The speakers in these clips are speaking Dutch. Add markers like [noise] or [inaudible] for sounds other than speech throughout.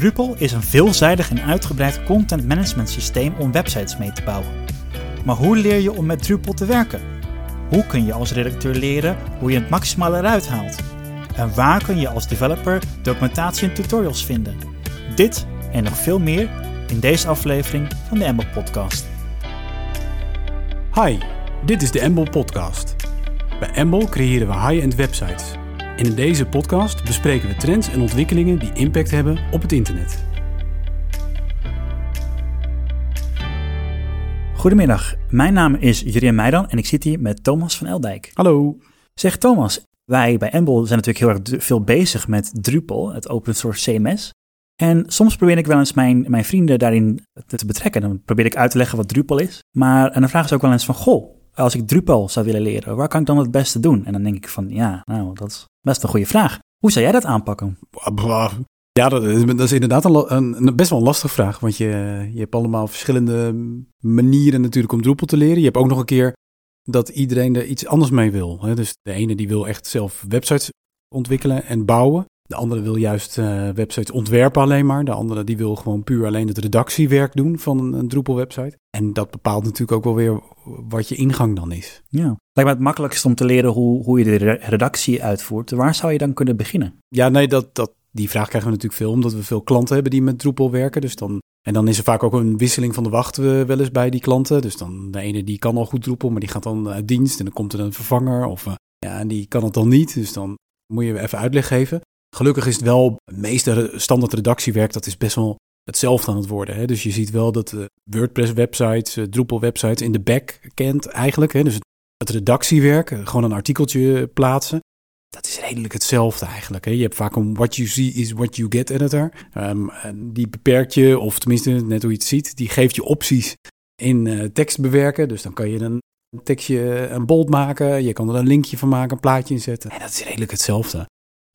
Drupal is een veelzijdig en uitgebreid content management systeem om websites mee te bouwen. Maar hoe leer je om met Drupal te werken? Hoe kun je als redacteur leren hoe je het maximale eruit haalt? En waar kun je als developer documentatie en tutorials vinden? Dit en nog veel meer in deze aflevering van de Embel Podcast. Hi, dit is de Embel Podcast. Bij Embel creëren we high-end websites. En in deze podcast bespreken we trends en ontwikkelingen die impact hebben op het internet. Goedemiddag, mijn naam is Jurien Meidan en ik zit hier met Thomas van Eldijk. Hallo. Zeg Thomas, wij bij Embel zijn natuurlijk heel erg veel bezig met Drupal, het open source CMS. En soms probeer ik wel eens mijn, mijn vrienden daarin te, te betrekken. Dan probeer ik uit te leggen wat Drupal is. Maar en dan vragen ze ook wel eens van, goh, als ik Drupal zou willen leren, waar kan ik dan het beste doen? En dan denk ik van, ja, nou, dat is best een goede vraag. Hoe zou jij dat aanpakken? Ja, dat is, inderdaad een, best wel een lastige vraag. Want je, je hebt allemaal verschillende manieren natuurlijk om Drupal te leren. Je hebt ook nog een keer dat iedereen er iets anders mee wil. Dus de ene die wil echt zelf websites ontwikkelen en bouwen. De andere wil juist uh, websites ontwerpen alleen maar. De andere die wil gewoon puur alleen het redactiewerk doen van een, een Drupal website. En dat bepaalt natuurlijk ook wel weer wat je ingang dan is. Ja, lijkt me het makkelijkst om te leren hoe, hoe je de redactie uitvoert. Waar zou je dan kunnen beginnen? Ja, nee, dat, dat, die vraag krijgen we natuurlijk veel, omdat we veel klanten hebben die met Drupal werken. Dus dan, en dan is er vaak ook een wisseling van de wacht wel eens bij die klanten. Dus dan de ene die kan al goed Drupal, maar die gaat dan uit dienst en dan komt er een vervanger. Of uh, ja, en die kan het dan niet. Dus dan moet je even uitleg geven. Gelukkig is het wel, het meeste standaard redactiewerk, dat is best wel hetzelfde aan het worden. Hè? Dus je ziet wel dat uh, WordPress-websites, uh, Drupal-websites in de back kent eigenlijk. Hè? Dus het redactiewerk, uh, gewoon een artikeltje plaatsen. Dat is redelijk hetzelfde eigenlijk. Je hebt vaak een what you see is what you get editor. Um, die beperkt je, of tenminste net hoe je het ziet, die geeft je opties in tekst bewerken. Dus dan kan je een tekstje een bold maken. Je kan er een linkje van maken, een plaatje inzetten. En dat is redelijk hetzelfde.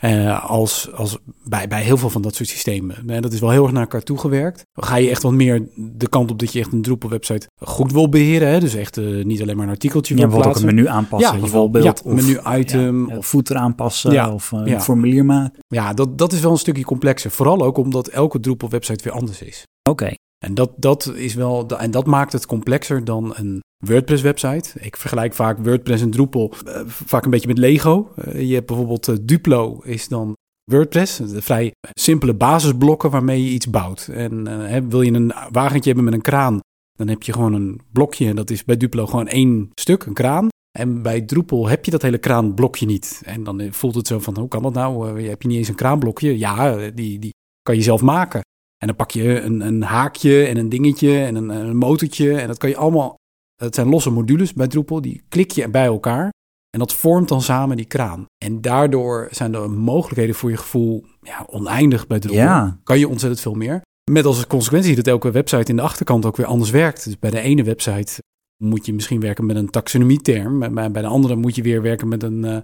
Uh, als, als bij, bij heel veel van dat soort systemen. Uh, dat is wel heel erg naar elkaar toegewerkt. Ga je echt wat meer de kant op dat je echt een Drupal website goed wil beheren. Hè? Dus echt uh, niet alleen maar een artikeltje ja, wil plaatsen. ook een menu aanpassen ja, bijvoorbeeld. Ja, of, menu item. Ja, of footer aanpassen ja, of een ja. formulier maken. Ja, dat, dat is wel een stukje complexer. Vooral ook omdat elke Drupal website weer anders is. Oké. Okay. En dat, dat is wel, en dat maakt het complexer dan een WordPress website. Ik vergelijk vaak WordPress en Drupal uh, vaak een beetje met Lego. Uh, je hebt bijvoorbeeld uh, Duplo is dan WordPress. Vrij simpele basisblokken waarmee je iets bouwt. En wil je een wagentje hebben met een kraan, dan heb je gewoon een blokje. En dat is bij Duplo gewoon één stuk, een kraan. En bij Drupal heb je dat hele kraanblokje niet. En dan voelt het zo van, hoe kan dat nou? heb je niet eens een kraanblokje? Ja, die, die kan je zelf maken. En dan pak je een, een haakje en een dingetje en een, een motortje. En dat kan je allemaal het zijn losse modules bij Drupal, die klik je bij elkaar. En dat vormt dan samen die kraan. En daardoor zijn de mogelijkheden voor je gevoel ja, oneindig bij Drupal. Ja. Kan je ontzettend veel meer. Met als consequentie dat elke website in de achterkant ook weer anders werkt. Dus bij de ene website moet je misschien werken met een taxonomieterm. Bij de andere moet je weer werken met een... Uh,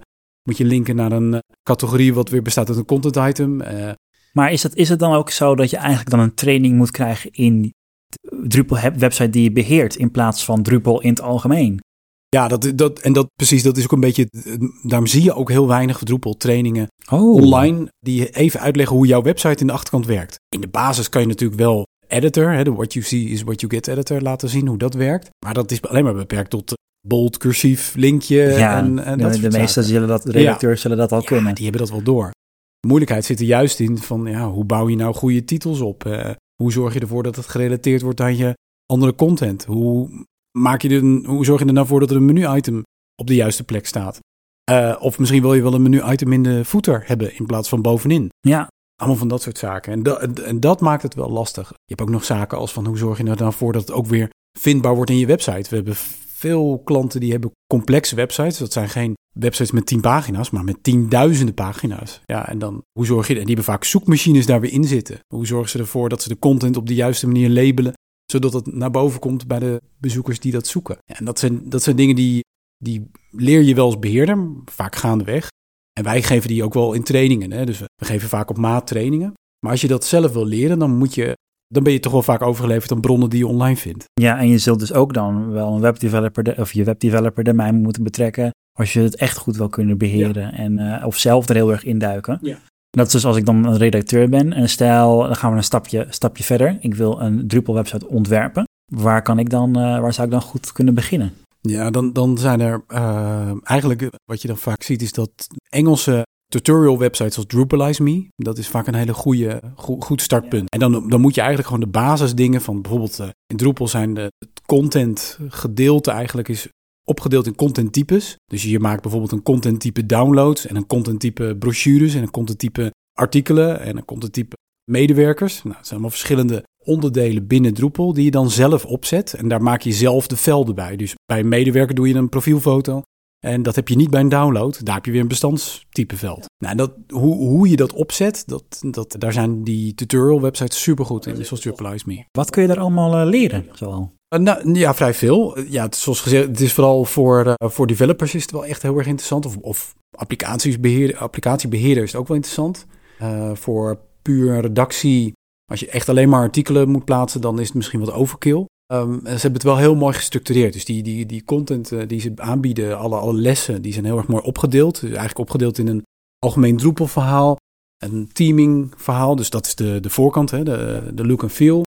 moet je linken naar een uh, categorie wat weer bestaat uit een content item. Uh, maar is het, is het dan ook zo dat je eigenlijk dan een training moet krijgen in Drupal website die je beheert in plaats van Drupal in het algemeen. Ja, dat, dat, en dat precies, dat is ook een beetje. Daarom zie je ook heel weinig Drupal trainingen oh. online die even uitleggen hoe jouw website in de achterkant werkt. In de basis kan je natuurlijk wel editor, hè, de what you see is what you get editor laten zien hoe dat werkt. Maar dat is alleen maar beperkt tot bold, cursief, linkje. Ja, en, en de, dat de meeste zullen dat, redacteurs ja. zullen dat al ja, kunnen. Die hebben dat wel door. De moeilijkheid zit er juist in van ja, hoe bouw je nou goede titels op? Uh, hoe zorg je ervoor dat het gerelateerd wordt aan je andere content? Hoe, maak je er, hoe zorg je er nou voor dat er een menu-item op de juiste plek staat? Uh, of misschien wil je wel een menu-item in de footer hebben in plaats van bovenin. Ja. Allemaal van dat soort zaken. En, dat, en dat maakt het wel lastig. Je hebt ook nog zaken als van hoe zorg je er nou voor dat het ook weer vindbaar wordt in je website. We hebben veel klanten die hebben complexe websites. Dat zijn geen websites met tien pagina's, maar met tienduizenden pagina's. Ja, en dan hoe zorg je, en die hebben vaak zoekmachines daar weer in zitten. Hoe zorgen ze ervoor dat ze de content op de juiste manier labelen, zodat het naar boven komt bij de bezoekers die dat zoeken. Ja, en dat zijn, dat zijn dingen die, die leer je wel als beheerder, vaak gaandeweg. En wij geven die ook wel in trainingen. Hè? Dus we geven vaak op maat trainingen. Maar als je dat zelf wil leren, dan moet je dan ben je toch wel vaak overgeleverd aan bronnen die je online vindt. Ja, en je zult dus ook dan wel een webdeveloper de, of je webdeveloper erbij moeten betrekken als je het echt goed wil kunnen beheren ja. en uh, of zelf er heel erg induiken. Ja. Dat is dus als ik dan een redacteur ben en stel, dan gaan we een stapje, stapje verder. Ik wil een Drupal-website ontwerpen. Waar, kan ik dan, uh, waar zou ik dan goed kunnen beginnen? Ja, dan, dan zijn er uh, eigenlijk wat je dan vaak ziet is dat Engelse tutorial websites als Drupalize Me, dat is vaak een hele goede, goed startpunt. En dan, dan moet je eigenlijk gewoon de basisdingen van bijvoorbeeld uh, in Drupal zijn de, het content gedeelte eigenlijk is opgedeeld in contenttypes. Dus je maakt bijvoorbeeld een contenttype downloads en een contenttype brochures en een contenttype artikelen en een contenttype medewerkers. Nou, het zijn allemaal verschillende onderdelen binnen Drupal die je dan zelf opzet. En daar maak je zelf de velden bij. Dus bij een medewerker doe je een profielfoto. En dat heb je niet bij een download. Daar heb je weer een bestandstypeveld. Nou, dat, hoe, hoe je dat opzet, dat, dat, daar zijn die tutorial websites supergoed in, zoals Drupalize Me. Wat kun je daar allemaal uh, leren? Zoal? Uh, nou, ja, vrij veel. Ja, het, zoals gezegd, het is vooral voor, uh, voor developers is het wel echt heel erg interessant. Of, of applicatiebeheer, applicatiebeheerder is het ook wel interessant. voor puur redactie, als je echt alleen maar artikelen moet plaatsen, dan is het misschien wat overkill. Um, ze hebben het wel heel mooi gestructureerd. Dus die, die, die content uh, die ze aanbieden, alle, alle lessen, die zijn heel erg mooi opgedeeld. Dus eigenlijk opgedeeld in een algemeen Drupal verhaal, een teaming verhaal. Dus dat is de, de voorkant, hè, de, de look en feel.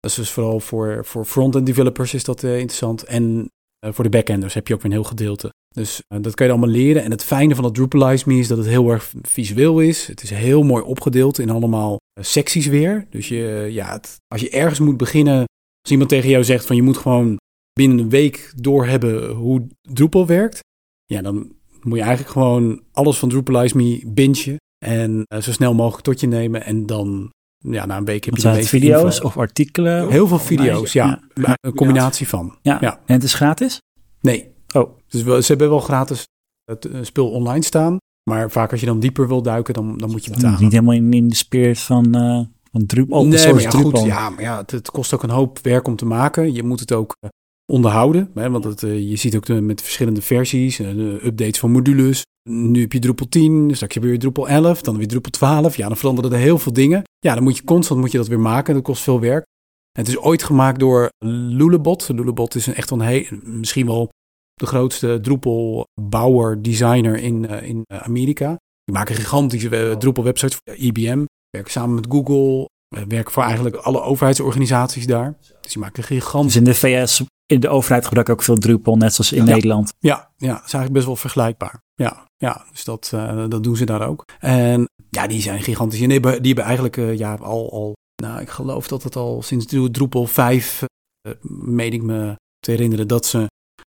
Dat is dus vooral voor, voor front-end developers is dat uh, interessant. En uh, voor de backenders heb je ook weer een heel gedeelte. Dus dat kan je allemaal leren. En het fijne van het Drupalize Me is dat het heel erg visueel is. Het is heel mooi opgedeeld in allemaal secties weer. Dus je, ja, als je ergens moet beginnen als iemand tegen jou zegt van je moet gewoon binnen een week doorhebben hoe Drupal werkt, ja, dan moet je eigenlijk gewoon alles van Drupalize Me bingen en uh, zo snel mogelijk tot je nemen en dan ja, na een week heb je de meeste video's info. of artikelen? Heel veel video's, ja. Ja. Een combinatie van. Ja. Ja. En het is gratis? Nee. Oh. Dus we, ze hebben wel gratis het eh, spul online staan, maar vaak als je dan dieper wil duiken, dan, dan moet je betalen. Niet helemaal in, in de spirit van, uh, van Drupal. Open nee, source maar ja, Drupal. goed, ja, maar ja, het, het kost ook een hoop werk om te maken. Je moet het ook uh, onderhouden, hè, want het, uh, je ziet ook de, met verschillende versies, updates van modules. Nu heb je Drupal 10, straks heb je weer Drupal 11, dan weer Drupal 12. Ja, dan veranderen er heel veel dingen. Ja, dan moet je constant moet je dat weer maken. Dat kost veel werk. Het is ooit gemaakt door Lulebot. Lulebot is een echt een heel, misschien wel de grootste Drupal bouwer, designer in, in Amerika. Die maken gigantische Drupal websites voor IBM. Werken samen met Google, werken voor eigenlijk alle overheidsorganisaties daar. Dus die maken gigantisch. Dus in de VS, in de overheid gebruiken ook veel Drupal, net zoals in ja. Nederland. Ja, ja, dat is eigenlijk best wel vergelijkbaar. Ja, ja dus dat, uh, dat doen ze daar ook. En ja, die zijn gigantisch. En die hebben, die hebben eigenlijk uh, ja, al, al, nou, ik geloof dat het al sinds Drupal 5, uh, meen ik me te herinneren, dat ze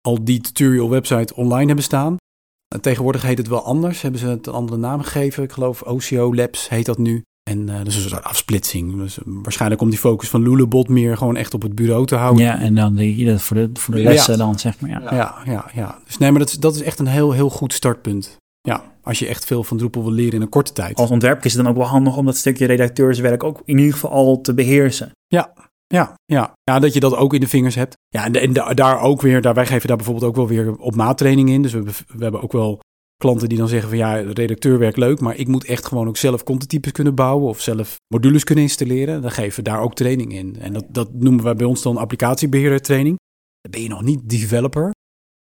al die tutorial website online hebben staan. En tegenwoordig heet het wel anders, hebben ze het een andere naam gegeven. Ik geloof OCO Labs heet dat nu. En uh, dus een soort afsplitsing. Dus, uh, waarschijnlijk om die focus van Lulebot meer gewoon echt op het bureau te houden. Ja, en dan die, voor de, voor de lessen ja. dan, zeg maar. Ja, ja, ja. ja. Dus nee, maar dat is, dat is echt een heel, heel goed startpunt. Ja, als je echt veel van Drupal wil leren in een korte tijd. Als ontwerper is het dan ook wel handig om dat stukje redacteurswerk ook in ieder geval al te beheersen. Ja, ja, ja. ja, dat je dat ook in de vingers hebt. Ja, en, de, en de, daar ook weer, daar, wij geven daar bijvoorbeeld ook wel weer op maattraining in. Dus we, we hebben ook wel klanten die dan zeggen van ja, redacteur werkt leuk, maar ik moet echt gewoon ook zelf contenttypes kunnen bouwen of zelf modules kunnen installeren. Dan geven we daar ook training in. En dat, dat noemen wij bij ons dan applicatiebeheerder training. Dan ben je nog niet developer.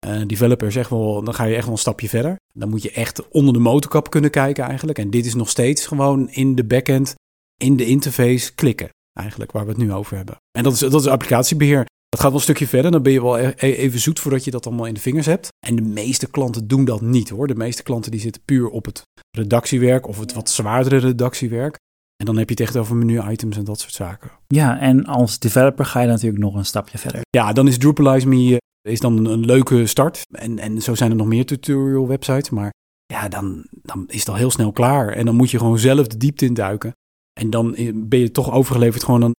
Uh, developer is echt wel, dan ga je echt wel een stapje verder. Dan moet je echt onder de motorkap kunnen kijken eigenlijk. En dit is nog steeds gewoon in de backend, in de interface klikken. Eigenlijk waar we het nu over hebben. En dat is, dat is applicatiebeheer. Dat gaat wel een stukje verder. Dan ben je wel even zoet voordat je dat allemaal in de vingers hebt. En de meeste klanten doen dat niet hoor. De meeste klanten die zitten puur op het redactiewerk of het wat zwaardere redactiewerk. En dan heb je het echt over menu-items en dat soort zaken. Ja, en als developer ga je natuurlijk nog een stapje verder. Ja, dan is Drupalize Me is dan een, leuke start. En, en zo zijn er nog meer tutorial websites. Maar ja, dan, dan is het al heel snel klaar. En dan moet je gewoon zelf de diepte in duiken. En dan ben je toch overgeleverd gewoon aan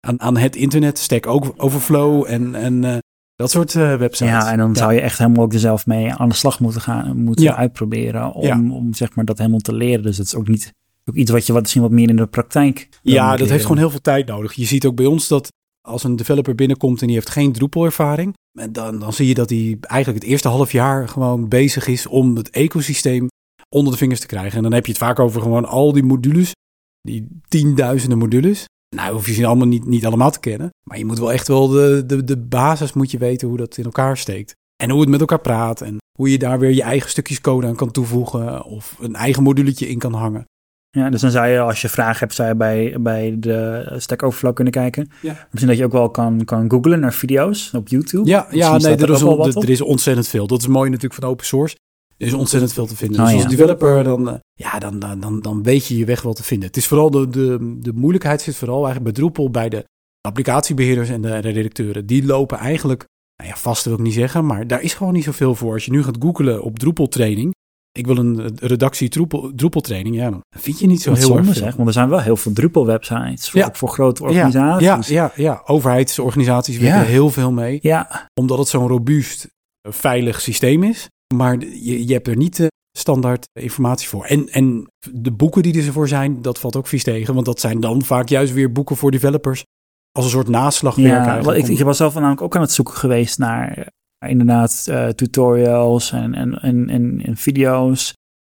aan, aan het internet, Stack Overflow en, en uh, dat soort uh, websites. Ja, en dan ja. zou je echt helemaal ook er zelf mee aan de slag moeten gaan, moeten Ja. uitproberen om, Ja. om zeg maar dat helemaal te leren. Dus het is ook niet ook iets wat je wat misschien wat meer in de praktijk. Ja, dat heeft gewoon heel veel tijd nodig. Je ziet ook bij ons dat als een developer binnenkomt en die heeft geen Drupal-ervaring, dan, dan zie je dat hij eigenlijk het eerste half jaar gewoon bezig is om het ecosysteem onder de vingers te krijgen. En dan heb je het vaak over gewoon al die modules, die tienduizenden modules. Nou, hoef je ze allemaal niet, niet allemaal te kennen. Maar je moet wel echt wel de, de, de basis moet je weten hoe dat in elkaar steekt. En hoe het met elkaar praat. En hoe je daar weer je eigen stukjes code aan kan toevoegen. Of een eigen moduletje in kan hangen. Ja, dus dan zou je, als je vragen hebt, zou je bij, bij de Stack Overflow kunnen kijken. Ja. Misschien dat je ook wel kan, kan googlen naar video's op YouTube. Ja, ja nee, er is, on- er is ontzettend veel. Dat is mooi natuurlijk van open source. Er is ontzettend veel te vinden. Oh, dus ja. als developer, dan, eh, ja, dan, dan, dan, dan weet je je weg wel te vinden. Het is vooral de, de, de moeilijkheid zit vooral eigenlijk bij Drupal bij de applicatiebeheerders en de, de redacteuren. Die lopen eigenlijk, nou ja, vast wil ik niet zeggen, maar daar is gewoon niet zoveel voor. Als je nu gaat googlen op Drupal training, ik wil een redactie Drupal, Drupal training, ja, dan vind je niet zo heel zonde erg veel. zeg, want er zijn wel heel veel Drupal-websites voor, Ja. ook voor grote Ja, organisaties. ja, ja, ja, overheidsorganisaties werken Ja. er heel veel mee. Ja, omdat het zo'n robuust, eh, veilig systeem is. Maar je, je hebt er niet de standaard informatie voor. En, en de boeken die ervoor zijn, dat valt ook vies tegen. Want dat zijn dan vaak juist weer boeken voor developers. Als een soort naslagwerk ja ik, ik was zelf namelijk ook aan het zoeken geweest naar eh, inderdaad eh, tutorials en, en, en, en, en video's.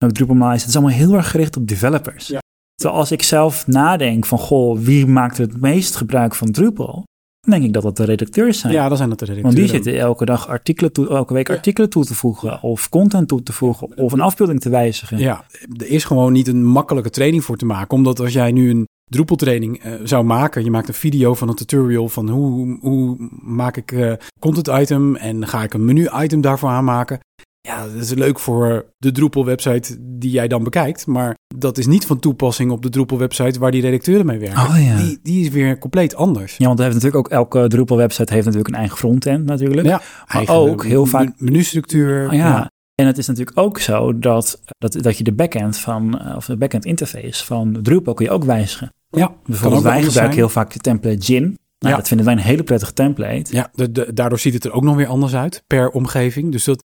Ook Drupal Het is allemaal heel erg gericht op developers. Ja. Terwijl als ik zelf nadenk van, goh, wie maakt het meest gebruik van Drupal? Dan denk ik dat dat de redacteurs zijn. ja, dan zijn dat de Want redacteuren. die zitten elke dag artikelen toe, elke week artikelen toe te voegen, of content toe te voegen, of een afbeelding te wijzigen. Ja, er is gewoon niet een makkelijke training voor te maken. Omdat als jij nu een Drupal training eh, zou maken, je maakt een video van een tutorial van hoe, hoe maak ik eh, content item en ga ik een menu item daarvoor aanmaken. Ja, dat is leuk voor de Drupal website die jij dan bekijkt, maar dat is niet van toepassing op de Drupal website waar die redacteuren mee werken. Oh ja. Die, die is weer compleet anders. Ja, want heeft natuurlijk ook elke Drupal website heeft natuurlijk een eigen frontend natuurlijk. Ja, eigen ook heel vaak- men- menustructuur. Oh ja. En het is natuurlijk ook zo dat, dat, dat je de backend van, eh, of de backend interface van Drupal kun je ook wijzigen. ja. Bijvoorbeeld wij gebruiken zijn. heel vaak de template Gin. Nou, Ja. dat vinden wij een hele prettige template. Ja, de, de- daardoor ziet het er ook nog weer anders uit per omgeving. Dus dat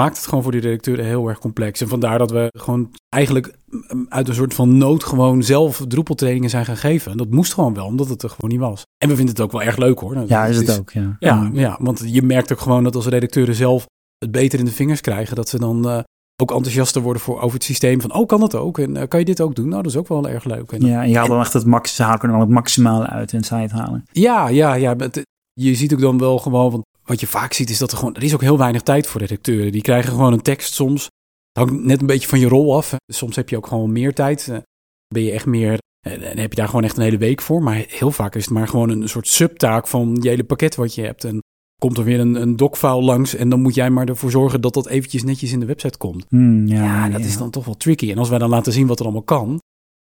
maakt het gewoon voor die redacteuren heel erg complex. En vandaar dat we gewoon eigenlijk mm, uit een soort van nood gewoon zelf Drupal trainingen zijn gaan geven. En dat moest gewoon wel, omdat het er gewoon niet was. En we vinden het ook wel erg leuk hoor. Ja, is het ook, ja. Ja, ja, want je merkt ook gewoon dat als redacteuren zelf het beter in de vingers krijgen, dat ze dan eh, ook enthousiaster worden voor, over het systeem van, oh kan dat ook? En eh, kan je dit ook doen? Nou, dat is ook wel erg leuk. En, Ja, en je haalt dan echt het max, ze halen- het maximale uit in site halen. Ja, ja, ja. het- je ziet ook dan wel gewoon, want wat je vaak ziet is dat er gewoon, er is ook heel weinig tijd voor redacteuren. Die krijgen gewoon een tekst soms. Het hangt net een beetje van je rol af. Soms heb je ook gewoon meer tijd. Eh, Ben je echt meer, eh, dan heb je daar gewoon echt een hele week voor. Maar heel vaak is het maar gewoon een soort subtaak van je hele pakket wat je hebt. En komt er weer een, een docfile langs en dan moet jij maar ervoor zorgen dat dat eventjes netjes in de website komt. Hmm, ja, Ja, dat is dan toch wel tricky. En als wij dan laten zien wat er allemaal kan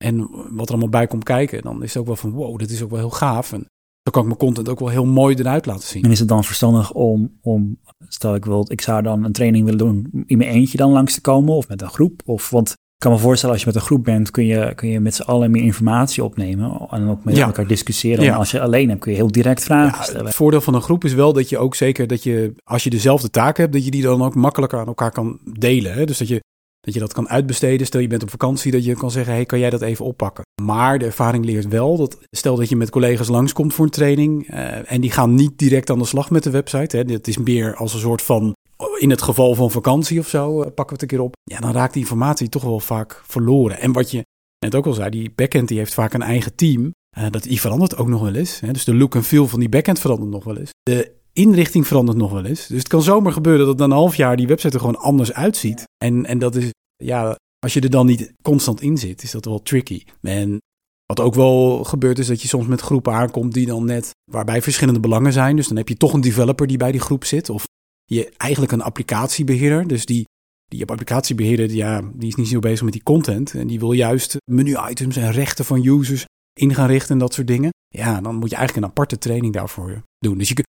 en wat er allemaal bij komt kijken, dan is het ook wel van wow, dit is ook wel heel gaaf. En dan kan ik mijn content ook wel heel mooi eruit laten zien. En is het dan verstandig om, om stel ik wil, ik zou dan een training willen doen, in mijn eentje dan langs te komen of met een groep? Of, want ik kan me voorstellen, als je met een groep bent, kun je, kun je met z'n allen meer informatie opnemen en ook met Ja. elkaar discussiëren. Ja. En als je alleen hebt, kun je heel direct vragen Ja, stellen. het voordeel van een groep is wel dat je ook zeker dat je, als je dezelfde taak hebt, dat je die dan ook makkelijker aan elkaar kan delen. Hè? Dus dat je, dat je dat kan uitbesteden. Stel je bent op vakantie, dat je kan zeggen, hey, kan jij dat even oppakken? Maar de ervaring leert wel dat, stel dat je met collega's langskomt voor een training eh, en die gaan niet direct aan de slag met de website. Hè? Is meer als een soort van, in het geval van vakantie of zo, eh, pakken we het een keer op. Ja, dan raakt die informatie toch wel vaak verloren. En wat je net ook al zei, die backend die heeft vaak een eigen team. Eh, dat, die verandert ook nog wel eens. Hè? Dus de look en feel van die backend verandert nog wel eens. De inrichting verandert nog wel eens. Dus het kan zomaar gebeuren dat na een half jaar die website er gewoon anders uitziet. En, en dat is, ja, als je er dan niet constant in zit, is dat wel tricky. En wat ook wel gebeurt is dat je soms met groepen aankomt die dan net, waarbij verschillende belangen zijn. Dus dan heb je toch een developer die bij die groep zit. Of je eigenlijk een applicatiebeheerder. Dus die, die applicatiebeheerder, ja, die is niet zo bezig met die content. En die wil juist menu-items en rechten van users in gaan richten en dat soort dingen. Ja, dan moet je eigenlijk een aparte training daarvoor doen. Dus je,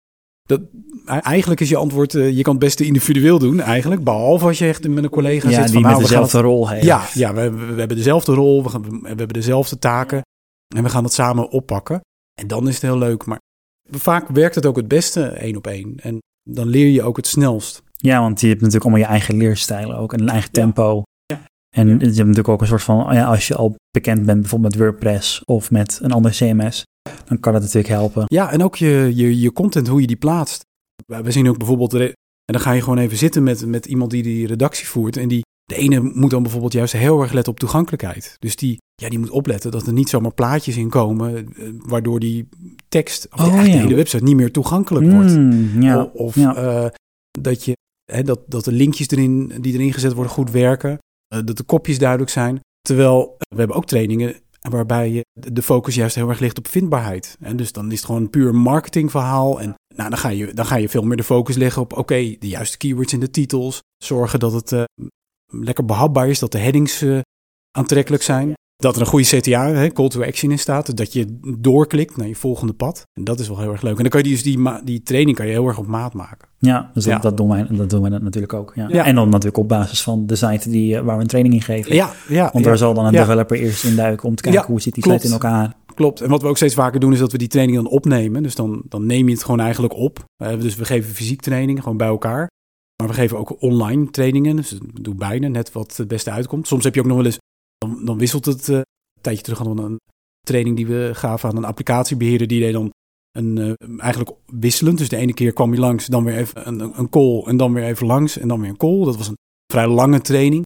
dat, eigenlijk is je antwoord, eh, je kan het beste individueel doen eigenlijk. Behalve als je echt met een collega Ja, zit die van, met nou, dezelfde rol heeft. ja, ja we, we hebben dezelfde rol, we, gaan, we hebben dezelfde taken en we gaan het samen oppakken. En dan is het heel leuk. Maar vaak werkt het ook het beste één op één. En dan leer je ook het snelst. Ja, want je hebt natuurlijk allemaal je eigen leerstijlen ook en een eigen tempo. En je hebt natuurlijk ook een soort van, ja, als je al bekend bent bijvoorbeeld met WordPress of met een ander CMS, dan kan het natuurlijk helpen. Ja, en ook je, je, je content, hoe je die plaatst. We zien ook bijvoorbeeld, en dan ga je gewoon even zitten met, met iemand die die redactie voert. En die, de ene moet dan bijvoorbeeld juist heel erg letten op toegankelijkheid. Dus die, ja, die moet opletten dat er niet zomaar plaatjes in komen, eh, waardoor die tekst, of Oh, ja. de hele website niet meer toegankelijk wordt. Mm, ja. Of ja. eh, dat, je, hè, dat, dat de linkjes erin, die erin gezet worden goed werken. Eh, dat de kopjes duidelijk zijn. Terwijl we hebben ook trainingen waarbij de focus juist heel erg ligt op vindbaarheid. En dus dan is het gewoon een puur marketingverhaal. En nou, dan, ga je, dan ga je veel meer de focus leggen op, oké, de juiste keywords in de titels. Zorgen dat het uh, lekker behapbaar is, dat de headings aantrekkelijk zijn. Dat er een goede CTA, hè, call to action in staat. Dat je doorklikt naar je volgende pad. En dat is wel heel erg leuk. En dan kan je dus die, die training kan je heel erg op maat maken. Ja, dus Dat, dat, doen wij, dat doen wij natuurlijk ook. Ja. ja. En dan natuurlijk op basis van de site die, eh, waar we een training in geven. Ja, ja, Want daar zal dan een developer eerst induiken om te kijken hoe zit die klopt. site in elkaar. Klopt. En wat we ook steeds vaker doen is dat we die training dan opnemen. Dus dan, dan neem je het gewoon eigenlijk op. Uh, dus we geven fysiek training gewoon bij elkaar. Maar we geven ook online trainingen. Dus doe beide, net wat het beste uitkomt. Soms heb je ook nog wel eens, dan, wisselt het uh, tijdje terug hadden we een training die we gaven aan een applicatiebeheerder. Die deed dan een, uh, eigenlijk wisselend. Dus de ene keer kwam hij langs, dan weer even een, een call en dan weer even langs en dan weer een call. Dat was een vrij lange training.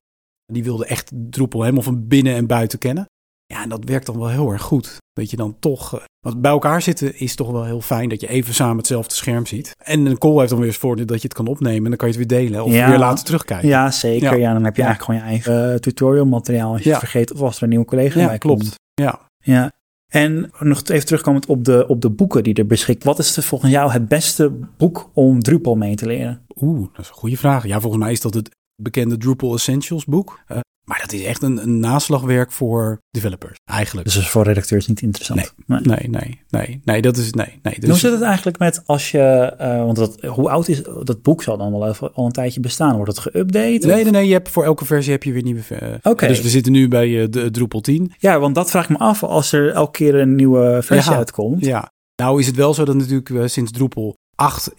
Die wilde echt Drupal helemaal van binnen en buiten kennen. Ja, en dat werkt dan wel heel erg goed. Dat je dan toch. Uh, want bij elkaar zitten is toch wel heel fijn dat je even samen hetzelfde scherm ziet. En een call heeft dan weer eens voordeel dat je het kan opnemen. En dan kan je het weer delen of ja, weer laten terugkijken. Ja, zeker. Ja, dan heb je eigenlijk gewoon je eigen uh, tutorial materiaal. Als je het vergeet of als er een nieuwe collega ja, bij klopt. komt. Ja. Ja. En nog even terugkomend op de, op de boeken die er beschikt. Wat is er volgens jou het beste boek om Drupal mee te leren? Oeh, dat is een goede vraag. Ja, volgens mij is dat het bekende Drupal Essentials boek. Uh, maar dat is echt een, een, naslagwerk voor developers, eigenlijk. Dus is voor redacteurs niet interessant? Nee, nee, nee, nee. nee, dat is, nee, nee. Hoe zit het eigenlijk met als je, uh, want dat, hoe oud is dat boek zal dan wel even al een tijdje bestaan? Wordt het geüpdate? Nee, nee, nee, je hebt voor elke versie heb je weer nieuwe uh, Oké. Okay. Dus we zitten nu bij uh, de Drupal 10. Ja, want dat vraag ik me af als er elke keer een nieuwe versie ja, uitkomt. Ja, nou is het wel zo dat natuurlijk sinds Drupal 8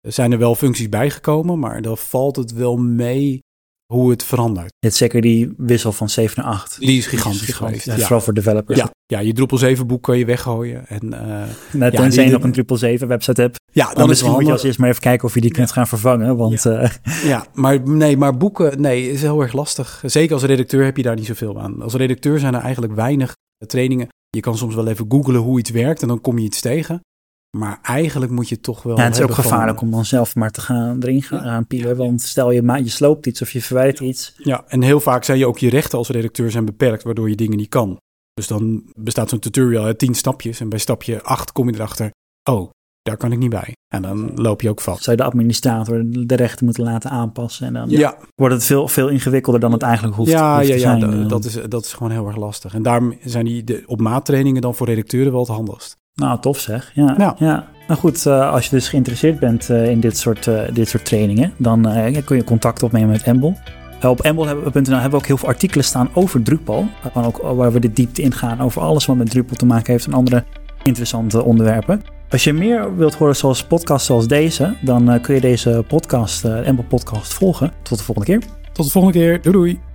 zijn er wel functies bijgekomen, maar dan valt het wel mee hoe het verandert. Het zeker die wissel van 7 naar 8. Die is gigantisch, is geweest. Ja, Vooral voor developers. Ja, ja je Drupal 7 boek kan je weggooien. En, uh, Net ja, tenzij je nog een Drupal 7 website hebt. Ja, dan, is het moet je als eerst maar even kijken of je die kunt gaan vervangen. Want, ja. Uh, [laughs] ja, maar nee, maar boeken, nee, is heel erg lastig. Zeker als redacteur heb je daar niet zoveel aan. Als redacteur zijn er eigenlijk weinig trainingen. Je kan soms wel even googlen hoe iets werkt en dan kom je iets tegen. Maar eigenlijk moet je toch wel. Ja, het is ook gevaarlijk om dan zelf maar te gaan erin gaan pielen. Want stel je, je sloopt iets of je verwijdert iets. Ja, en heel vaak zijn je ook je rechten als redacteur zijn beperkt, waardoor je dingen niet kan. Dus dan bestaat zo'n tutorial uit tien stapjes. En bij stapje acht kom je erachter. Oh, daar kan ik niet bij. En dan loop je ook vast. Zou je de administrator de rechten moeten laten aanpassen. En dan ja. wordt het veel, veel ingewikkelder dan het eigenlijk hoeft, ja, hoeft ja, te ja, zijn. Ja, dat is, dat is gewoon heel erg lastig. En daarom zijn die de, op maat trainingen dan voor redacteuren wel het handigst. Nou, tof zeg. Ja, ja. ja. Nou goed, uh, als je dus geïnteresseerd bent uh, in dit soort, uh, dit soort trainingen, dan kun je contact opnemen met Embel. op embel.nl hebben we ook heel veel artikelen staan over Drupal. Ook, waar we de diepte ingaan over alles wat met Drupal te maken heeft en andere interessante onderwerpen. Als je meer wilt horen zoals podcasts zoals deze, dan kun je deze podcast, Embel podcast, volgen. Tot de volgende keer. Tot de volgende keer. Doei doei.